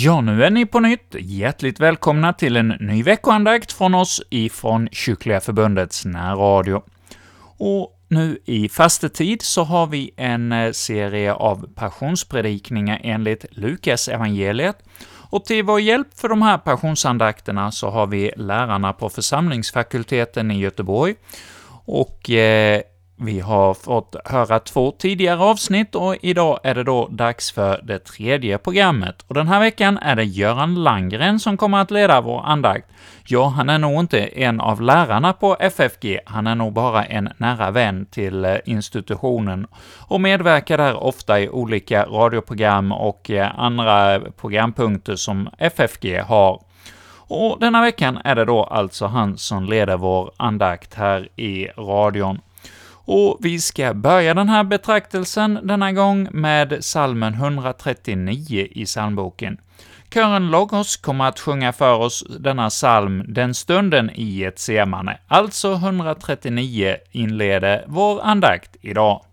Ja, nu är ni på nytt. Hjärtligt välkomna till en ny veckoandakt från oss ifrån Kyrkliga Förbundets närradio. Och nu i fastetid så har vi en eh, serie av passionspredikningar enligt Lukas evangeliet. Och till vår hjälp för de här passionsandakterna så har vi lärarna på församlingsfakulteten i Göteborg, och eh, vi har fått höra två tidigare avsnitt och idag är det då dags för det tredje programmet. Och den här veckan är det Göran Langren som kommer att leda vår andakt. Ja, han är nog inte en av lärarna på FFG, han är nog bara en nära vän till eh, institutionen och medverkar där ofta i olika radioprogram och eh, andra programpunkter som FFG har. Och denna veckan är det då alltså han som leder vår andakt här i radion. Och vi ska börja den här betraktelsen denna gång med salmen 139 i psalmboken. Kören Logos kommer att sjunga för oss denna psalm Den stunden i ett semane, alltså 139 inleder vår andakt idag.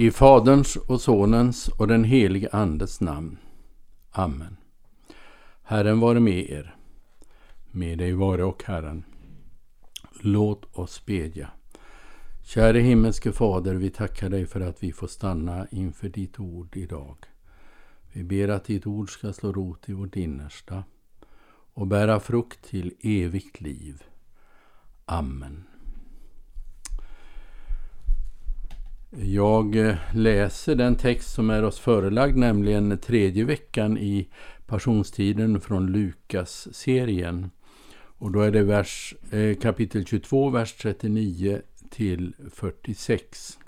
I Faderns och Sonens och den helige Andes namn. Amen. Herren vare med er. Med dig vare och Herren. Låt oss bedja. Käre himmelske Fader, vi tackar dig för att vi får stanna inför ditt ord idag. Vi ber att ditt ord ska slå rot i vårt innersta och bära frukt till evigt liv. Amen. Jag eh, läser den text som är oss förelagd, nämligen tredje veckan i passionstiden från Lukas-serien. Och då är det vers, eh, kapitel 22, vers 39 till 46.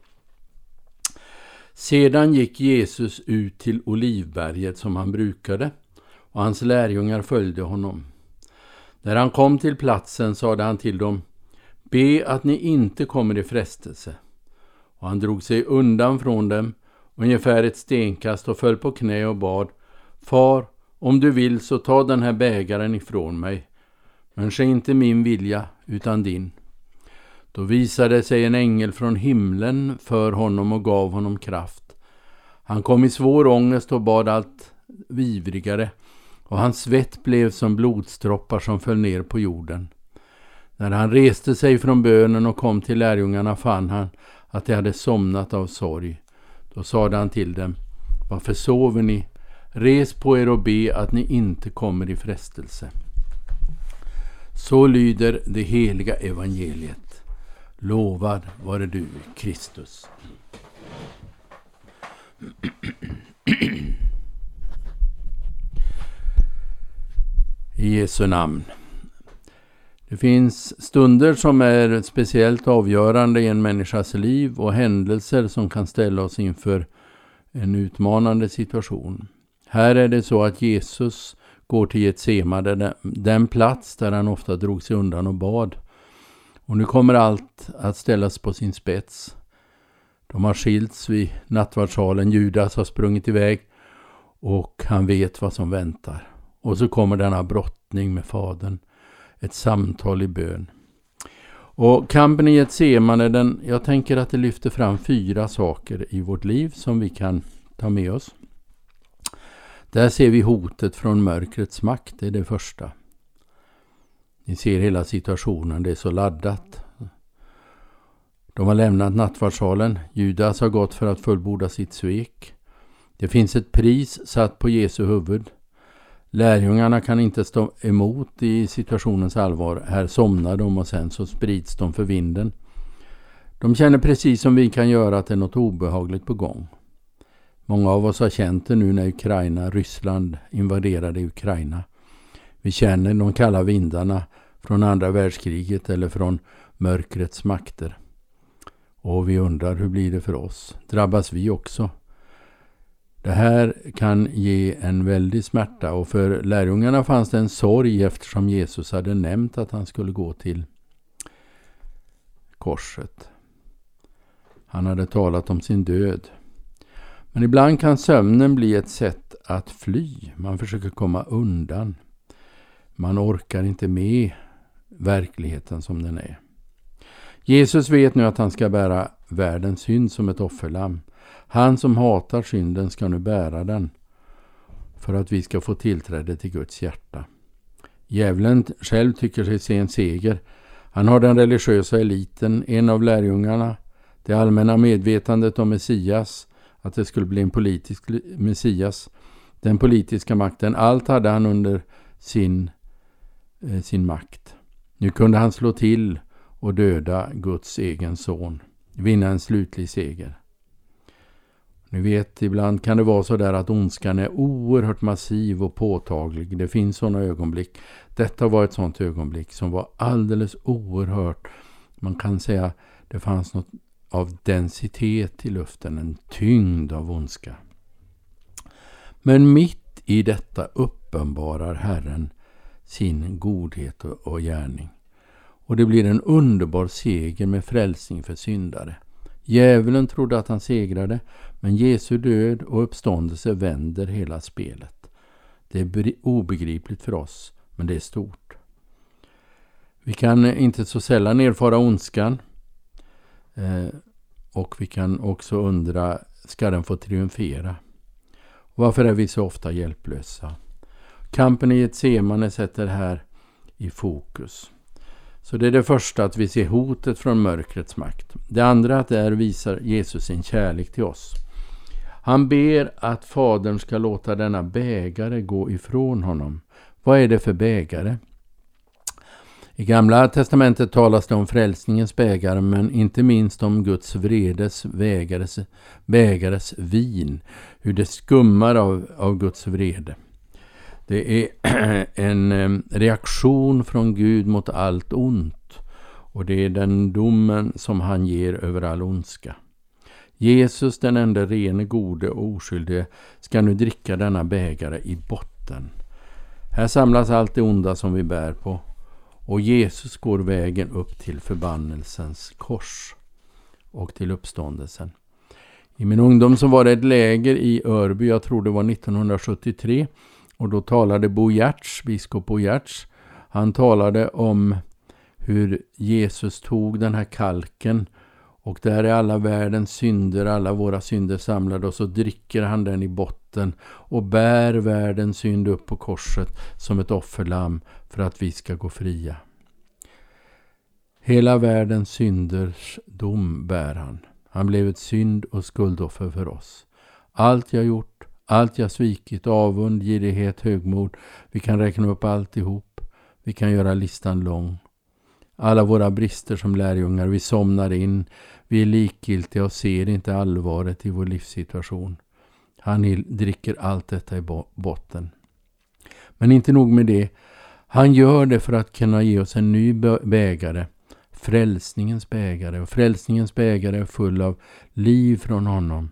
Sedan gick Jesus ut till Olivberget som han brukade, och hans lärjungar följde honom. När han kom till platsen sade han till dem, Be att ni inte kommer i frestelse och han drog sig undan från dem ungefär ett stenkast och föll på knä och bad Far, om du vill så ta den här bägaren ifrån mig, men ske inte min vilja utan din. Då visade sig en ängel från himlen för honom och gav honom kraft. Han kom i svår ångest och bad allt vivrigare, och hans svett blev som blodsdroppar som föll ner på jorden. När han reste sig från bönen och kom till lärjungarna fann han att de hade somnat av sorg. Då sade han till dem, varför sover ni? Res på er och be att ni inte kommer i frestelse. Så lyder det heliga evangeliet. Lovad vare du, Kristus. I Jesu namn. Det finns stunder som är speciellt avgörande i en människas liv och händelser som kan ställa oss inför en utmanande situation. Här är det så att Jesus går till Getsema, den plats där han ofta drog sig undan och bad. Och nu kommer allt att ställas på sin spets. De har skilts vid nattvardssalen, Judas har sprungit iväg och han vet vad som väntar. Och så kommer denna brottning med Fadern, ett samtal i bön. Och kampen i Getsemane, den, jag tänker att det lyfter fram fyra saker i vårt liv som vi kan ta med oss. Där ser vi hotet från mörkrets makt, det är det första. Ni ser hela situationen, det är så laddat. De har lämnat nattvardssalen. Judas har gått för att fullborda sitt svek. Det finns ett pris satt på Jesu huvud. Lärjungarna kan inte stå emot i situationens allvar. Här somnar de och sen så sprids de för vinden. De känner precis som vi kan göra att det är något obehagligt på gång. Många av oss har känt det nu när Ukraina, Ryssland invaderade Ukraina. Vi känner de kalla vindarna från andra världskriget eller från mörkrets makter. Och vi undrar hur blir det för oss? Drabbas vi också? Det här kan ge en väldig smärta och för lärjungarna fanns det en sorg eftersom Jesus hade nämnt att han skulle gå till korset. Han hade talat om sin död. Men ibland kan sömnen bli ett sätt att fly. Man försöker komma undan. Man orkar inte med verkligheten som den är. Jesus vet nu att han ska bära världens synd som ett offerlamm. Han som hatar synden ska nu bära den för att vi ska få tillträde till Guds hjärta. Djävulen själv tycker sig se en seger. Han har den religiösa eliten, en av lärjungarna, det allmänna medvetandet om Messias, att det skulle bli en politisk Messias, den politiska makten. Allt hade han under sin, eh, sin makt. Nu kunde han slå till och döda Guds egen son, vinna en slutlig seger. Ni vet, ibland kan det vara så där att ondskan är oerhört massiv och påtaglig. Det finns sådana ögonblick. Detta var ett sådant ögonblick som var alldeles oerhört. Man kan säga det fanns något av densitet i luften, en tyngd av ondska. Men mitt i detta uppenbarar Herren sin godhet och gärning. Och det blir en underbar seger med frälsning för syndare. Djävulen trodde att han segrade, men Jesu död och uppståndelse vänder hela spelet. Det är obegripligt för oss, men det är stort. Vi kan inte så sällan erfara ondskan. Eh, och vi kan också undra, ska den få triumfera? Varför är vi så ofta hjälplösa? Kampen i Getsemane sätter här i fokus. Så det är det första, att vi ser hotet från mörkrets makt. Det andra, att där visar Jesus sin kärlek till oss. Han ber att Fadern ska låta denna bägare gå ifrån honom. Vad är det för bägare? I Gamla testamentet talas det om frälsningens bägare men inte minst om Guds vredes bägares, bägares vin. Hur det skummar av, av Guds vrede. Det är en reaktion från Gud mot allt ont. Och det är den domen som han ger över all ondska. Jesus, den enda rene, gode och oskyldige, ska nu dricka denna bägare i botten. Här samlas allt det onda som vi bär på och Jesus går vägen upp till förbannelsens kors och till uppståndelsen. I min ungdom så var det ett läger i Örby, jag tror det var 1973. Och då talade Bo Giertz, biskop Bo Giertz. Han talade om hur Jesus tog den här kalken och där är alla världens synder, alla våra synder samlade och så dricker han den i botten och bär världens synd upp på korset som ett offerlamm för att vi ska gå fria. Hela världens synders dom bär han. Han blev ett synd och skuldoffer för oss. Allt jag gjort, allt jag svikit, avund, girighet, högmod. Vi kan räkna upp alltihop. Vi kan göra listan lång. Alla våra brister som lärjungar, vi somnar in. Vi är likgiltiga och ser inte allvaret i vår livssituation. Han dricker allt detta i botten. Men inte nog med det. Han gör det för att kunna ge oss en ny bägare frälsningens bägare. Och frälsningens bägare är full av liv från honom.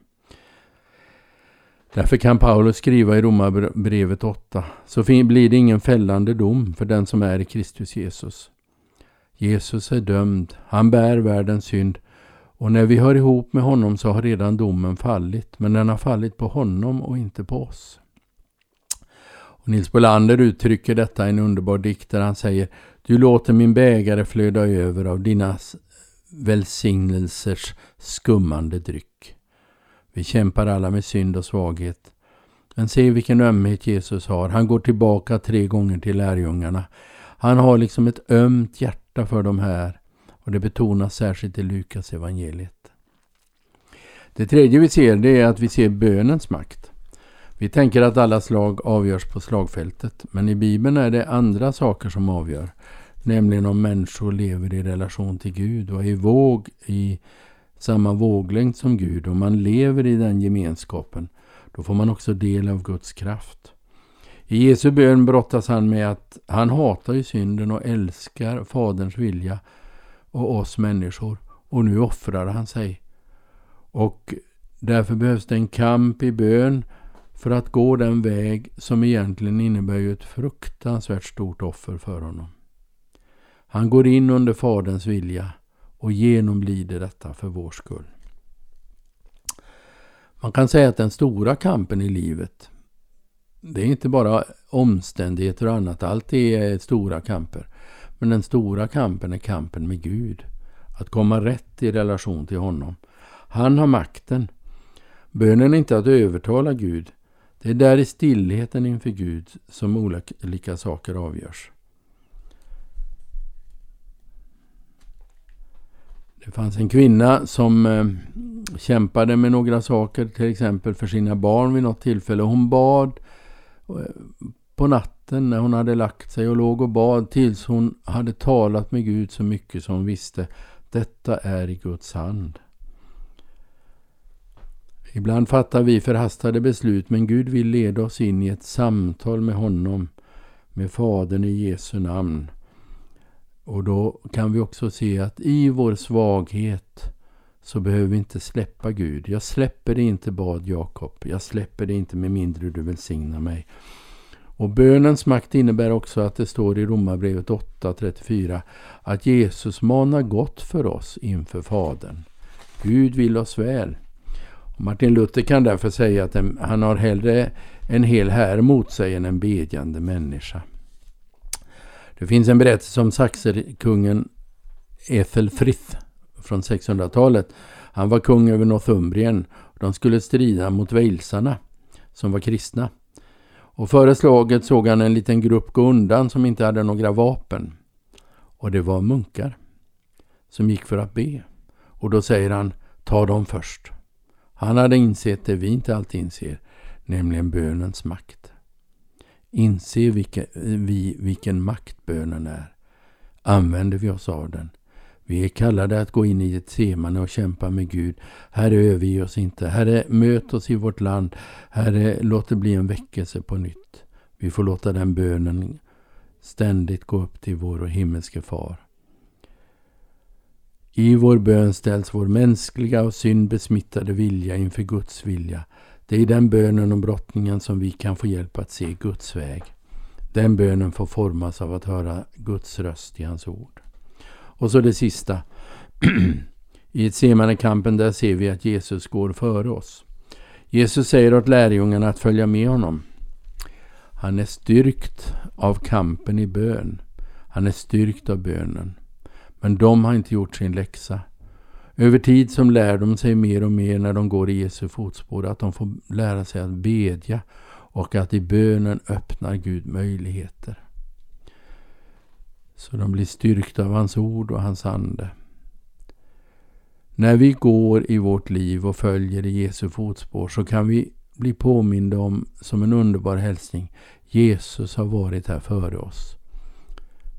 Därför kan Paulus skriva i Romarbrevet 8. Så blir det ingen fällande dom för den som är i Kristus Jesus. Jesus är dömd. Han bär världens synd. Och när vi hör ihop med honom så har redan domen fallit. Men den har fallit på honom och inte på oss. Och Nils Bolander uttrycker detta i en underbar dikt där han säger du låter min bägare flöda över av dina välsignelsers skummande dryck. Vi kämpar alla med synd och svaghet. Men se vilken ömhet Jesus har. Han går tillbaka tre gånger till lärjungarna. Han har liksom ett ömt hjärta för de här. Och det betonas särskilt i Lukas evangeliet. Det tredje vi ser det är att vi ser bönens makt. Vi tänker att alla slag avgörs på slagfältet. Men i Bibeln är det andra saker som avgör. Nämligen om människor lever i relation till Gud och är i våg i samma våglängd som Gud och man lever i den gemenskapen. Då får man också del av Guds kraft. I Jesu bön brottas han med att han hatar ju synden och älskar Faderns vilja och oss människor. Och nu offrar han sig. Och därför behövs det en kamp i bön för att gå den väg som egentligen innebär ett fruktansvärt stort offer för honom. Han går in under Faderns vilja och genomlider detta för vår skull. Man kan säga att den stora kampen i livet, det är inte bara omständigheter och annat. Allt är stora kamper. Men den stora kampen är kampen med Gud. Att komma rätt i relation till honom. Han har makten. Bönen är inte att övertala Gud. Det är där i stillheten inför Gud som olika saker avgörs. Det fanns en kvinna som eh, kämpade med några saker, till exempel för sina barn vid något tillfälle. Hon bad eh, på natten när hon hade lagt sig och låg och bad tills hon hade talat med Gud så mycket som hon visste. Detta är i Guds hand. Ibland fattar vi förhastade beslut men Gud vill leda oss in i ett samtal med honom, med Fadern i Jesu namn. Och då kan vi också se att i vår svaghet så behöver vi inte släppa Gud. Jag släpper dig inte, bad Jakob. Jag släpper dig inte med mindre du välsignar mig. Och bönens makt innebär också att det står i Romarbrevet 8.34 att Jesus manar gott för oss inför Fadern. Gud vill oss väl. Och Martin Luther kan därför säga att han har hellre en hel här mot sig än en bedjande människa. Det finns en berättelse om saxerkungen Ethelfrith från 600-talet. Han var kung över Northumbrien. De skulle strida mot walesarna som var kristna. Och före slaget såg han en liten grupp gå undan som inte hade några vapen. Och det var munkar som gick för att be. Och då säger han, ta dem först. Han hade insett det vi inte alltid inser, nämligen bönens makt. Inser vilka, vi vilken makt bönen är? Använder vi oss av den? Vi är kallade att gå in i ett semane och kämpa med Gud. Herre, överge oss inte. Herre, möt oss i vårt land. Herre, låt det bli en väckelse på nytt. Vi får låta den bönen ständigt gå upp till vår himmelske far. I vår bön ställs vår mänskliga och synd besmittade vilja inför Guds vilja. Det är i den bönen och brottningen som vi kan få hjälp att se Guds väg. Den bönen får formas av att höra Guds röst i hans ord. Och så det sista. I kampen där ser vi att Jesus går före oss. Jesus säger åt lärjungarna att följa med honom. Han är styrkt av kampen i bön. Han är styrkt av bönen. Men de har inte gjort sin läxa. Över tid som lär de sig mer och mer när de går i Jesu fotspår att de får lära sig att bedja och att i bönen öppnar Gud möjligheter. Så de blir styrkta av hans ord och hans ande. När vi går i vårt liv och följer i Jesu fotspår så kan vi bli påminda om som en underbar hälsning. Jesus har varit här före oss.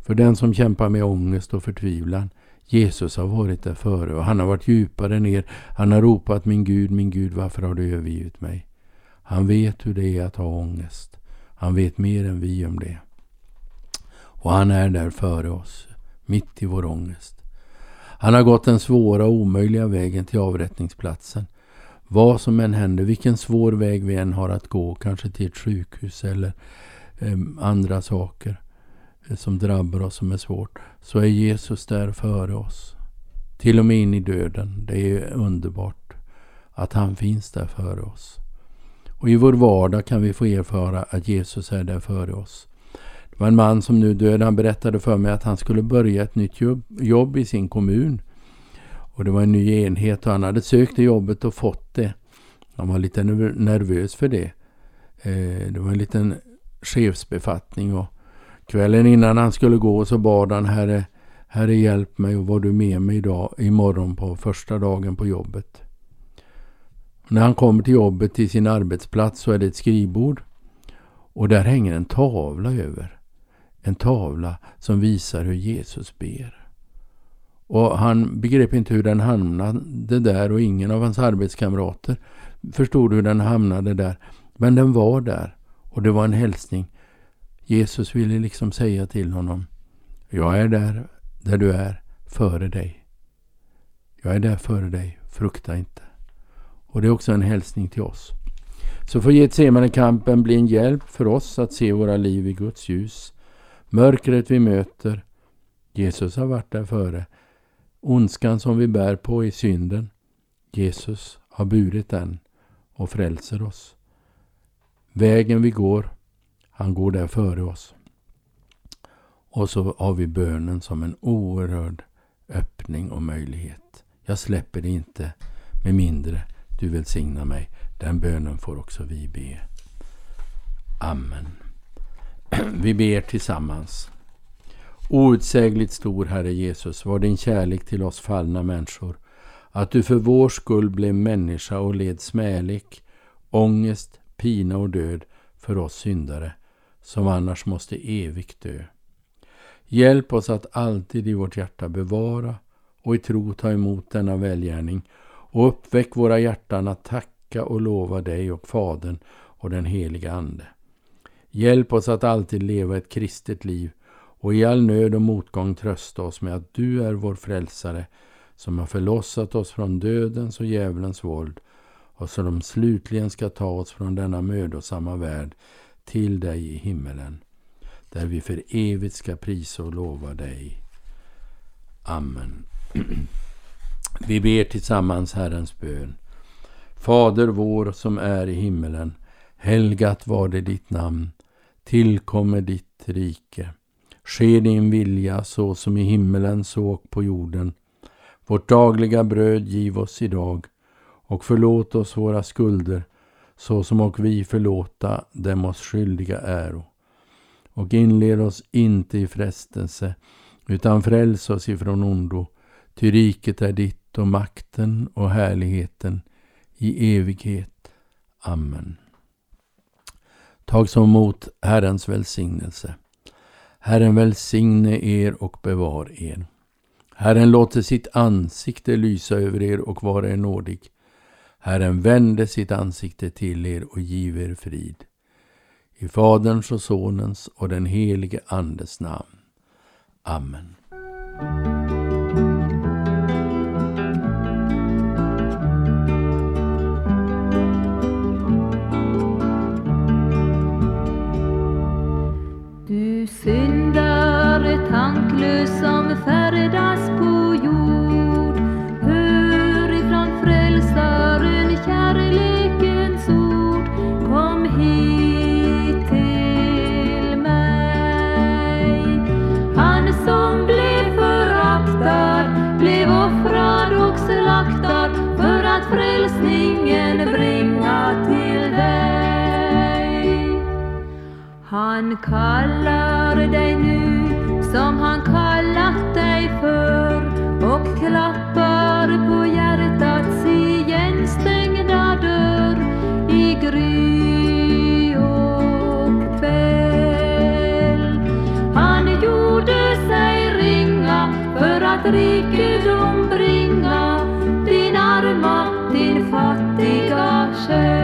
För den som kämpar med ångest och förtvivlan. Jesus har varit där före och han har varit djupare ner. Han har ropat min Gud, min Gud, varför har du övergivit mig? Han vet hur det är att ha ångest. Han vet mer än vi om det. Och han är där före oss, mitt i vår ångest. Han har gått den svåra och omöjliga vägen till avrättningsplatsen. Vad som än händer, vilken svår väg vi än har att gå, kanske till ett sjukhus eller eh, andra saker som drabbar oss som är svårt, så är Jesus där före oss. Till och med in i döden. Det är underbart att han finns där före oss. Och i vår vardag kan vi få erfara att Jesus är där före oss. Det var en man som nu död. Han berättade för mig att han skulle börja ett nytt jobb, jobb i sin kommun. Och det var en ny enhet och han hade sökt det jobbet och fått det. Han var lite nervös för det. Eh, det var en liten chefsbefattning och kvällen innan han skulle gå så bad han Herre, Herre hjälp mig och var du med mig idag, imorgon på första dagen på jobbet. När han kommer till jobbet, till sin arbetsplats, så är det ett skrivbord. Och där hänger en tavla över. En tavla som visar hur Jesus ber. Och han begrep inte hur den hamnade där och ingen av hans arbetskamrater förstod hur den hamnade där. Men den var där och det var en hälsning. Jesus ville liksom säga till honom. Jag är där, där du är, före dig. Jag är där före dig, frukta inte. Och det är också en hälsning till oss. Så får Getsemane-kampen bli en hjälp för oss att se våra liv i Guds ljus. Mörkret vi möter, Jesus har varit där före. Ondskan som vi bär på i synden, Jesus har burit den och frälser oss. Vägen vi går, han går där före oss. Och så har vi bönen som en oerhörd öppning och möjlighet. Jag släpper det inte med mindre du välsignar mig. Den bönen får också vi be. Amen. Vi ber tillsammans. Outsägligt stor, Herre Jesus, var din kärlek till oss fallna människor, att du för vår skull blev människa och led smälek, ångest, pina och död för oss syndare, som annars måste evigt dö. Hjälp oss att alltid i vårt hjärta bevara och i tro ta emot denna välgärning och uppväck våra hjärtan att tacka och lova dig och Fadern och den heliga Ande. Hjälp oss att alltid leva ett kristet liv och i all nöd och motgång trösta oss med att du är vår frälsare som har förlossat oss från dödens och djävulens våld och som slutligen ska ta oss från denna mödosamma värld till dig i himmelen, där vi för evigt ska prisa och lova dig. Amen. Vi ber tillsammans Herrens bön. Fader vår som är i himmelen. Helgat var det ditt namn. Tillkommer ditt rike. Ske din vilja så som i himmelen så och på jorden. Vårt dagliga bröd giv oss idag och förlåt oss våra skulder så som och vi förlåta dem oss skyldiga äro. Och inled oss inte i frestelse utan fräls oss ifrån ondo. Ty riket är ditt och makten och härligheten i evighet. Amen. Tag så emot Herrens välsignelse. Herren välsigne er och bevar er. Herren låter sitt ansikte lysa över er och vara er nådig. Herren vände sitt ansikte till er och giv er frid. I Faderns och Sonens och den helige Andes namn. Amen. Rikedom bringa din arma, din fattiga själ.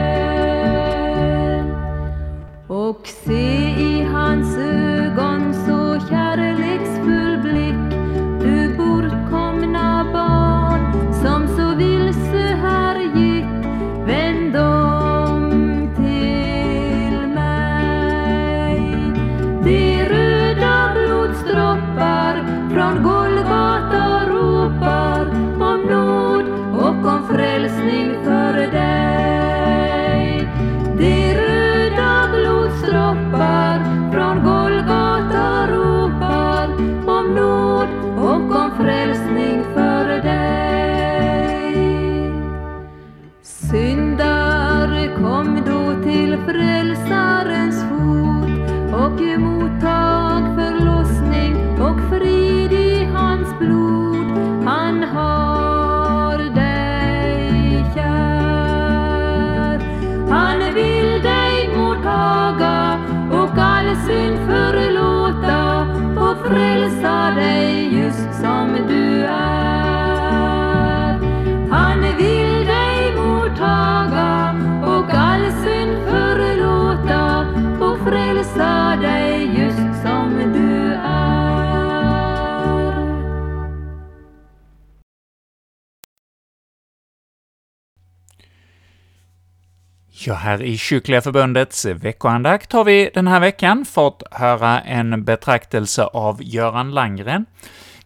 Här i Kyrkliga Förbundets veckoandakt har vi den här veckan fått höra en betraktelse av Göran Langgren,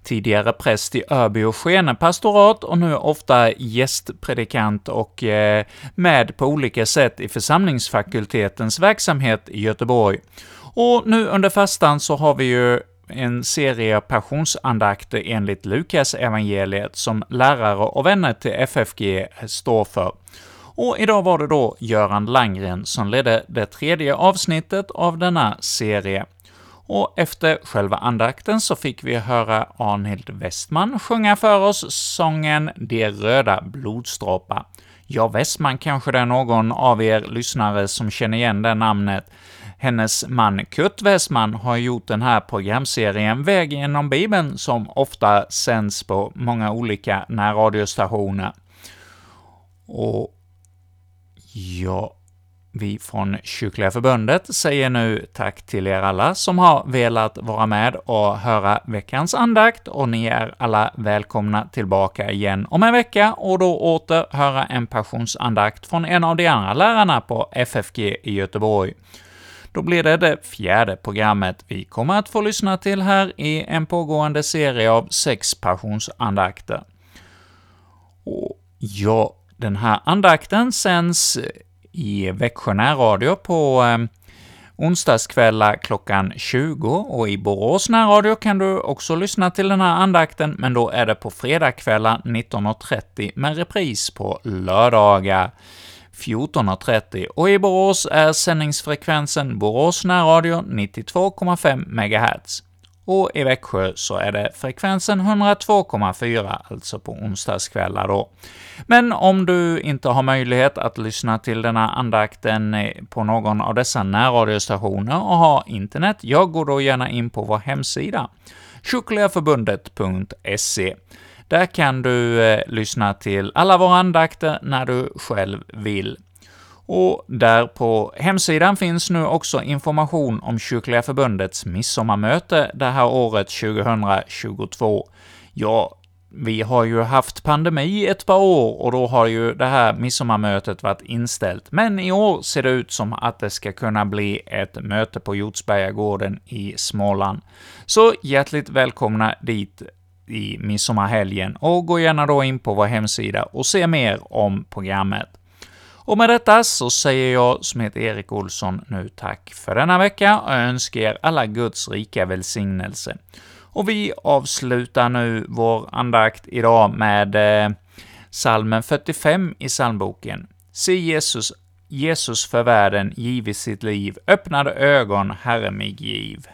tidigare präst i Öby och Skene pastorat och nu ofta gästpredikant och eh, med på olika sätt i församlingsfakultetens verksamhet i Göteborg. Och nu under fastan så har vi ju en serie passionsandakter enligt Lukas evangeliet som lärare och vänner till FFG står för. Och idag var det då Göran Langgren som ledde det tredje avsnittet av denna serie. Och efter själva andakten så fick vi höra Arnhild Westman sjunga för oss sången ”De röda blodsdroppar”. Ja, Westman kanske det är någon av er lyssnare som känner igen det namnet. Hennes man Kurt Westman har gjort den här programserien Väg genom Bibeln, som ofta sänds på många olika närradiostationer. Och Ja, vi från Kyrkliga Förbundet säger nu tack till er alla som har velat vara med och höra veckans andakt, och ni är alla välkomna tillbaka igen om en vecka och då åter höra en passionsandakt från en av de andra lärarna på FFG i Göteborg. Då blir det det fjärde programmet vi kommer att få lyssna till här i en pågående serie av sex passionsandakter. Och ja, den här andakten sänds i Växjö närradio på eh, onsdagskvällar klockan 20, och i Borås närradio kan du också lyssna till den här andakten, men då är det på fredagskvällar 19.30 med repris på lördagar 14.30, och i Borås är sändningsfrekvensen Borås närradio 92,5 MHz och i Växjö så är det frekvensen 102,4, alltså på onsdagskvällar då. Men om du inte har möjlighet att lyssna till denna andakten på någon av dessa närradiostationer och har internet, jag går då gärna in på vår hemsida, kyrkligaförbundet.se. Där kan du eh, lyssna till alla våra andakter när du själv vill. Och där på hemsidan finns nu också information om Kyrkliga Förbundets midsommarmöte det här året 2022. Ja, vi har ju haft pandemi ett par år och då har ju det här midsommarmötet varit inställt, men i år ser det ut som att det ska kunna bli ett möte på Hjortsbergagården i Småland. Så hjärtligt välkomna dit i midsommarhelgen, och gå gärna då in på vår hemsida och se mer om programmet. Och med detta så säger jag, som heter Erik Olsson, nu tack för denna vecka och önskar er alla Guds rika välsignelse. Och vi avslutar nu vår andakt idag med eh, salmen 45 i psalmboken. Se Jesus Jesus för världen givit sitt liv, öppnade ögon Herre mig giv.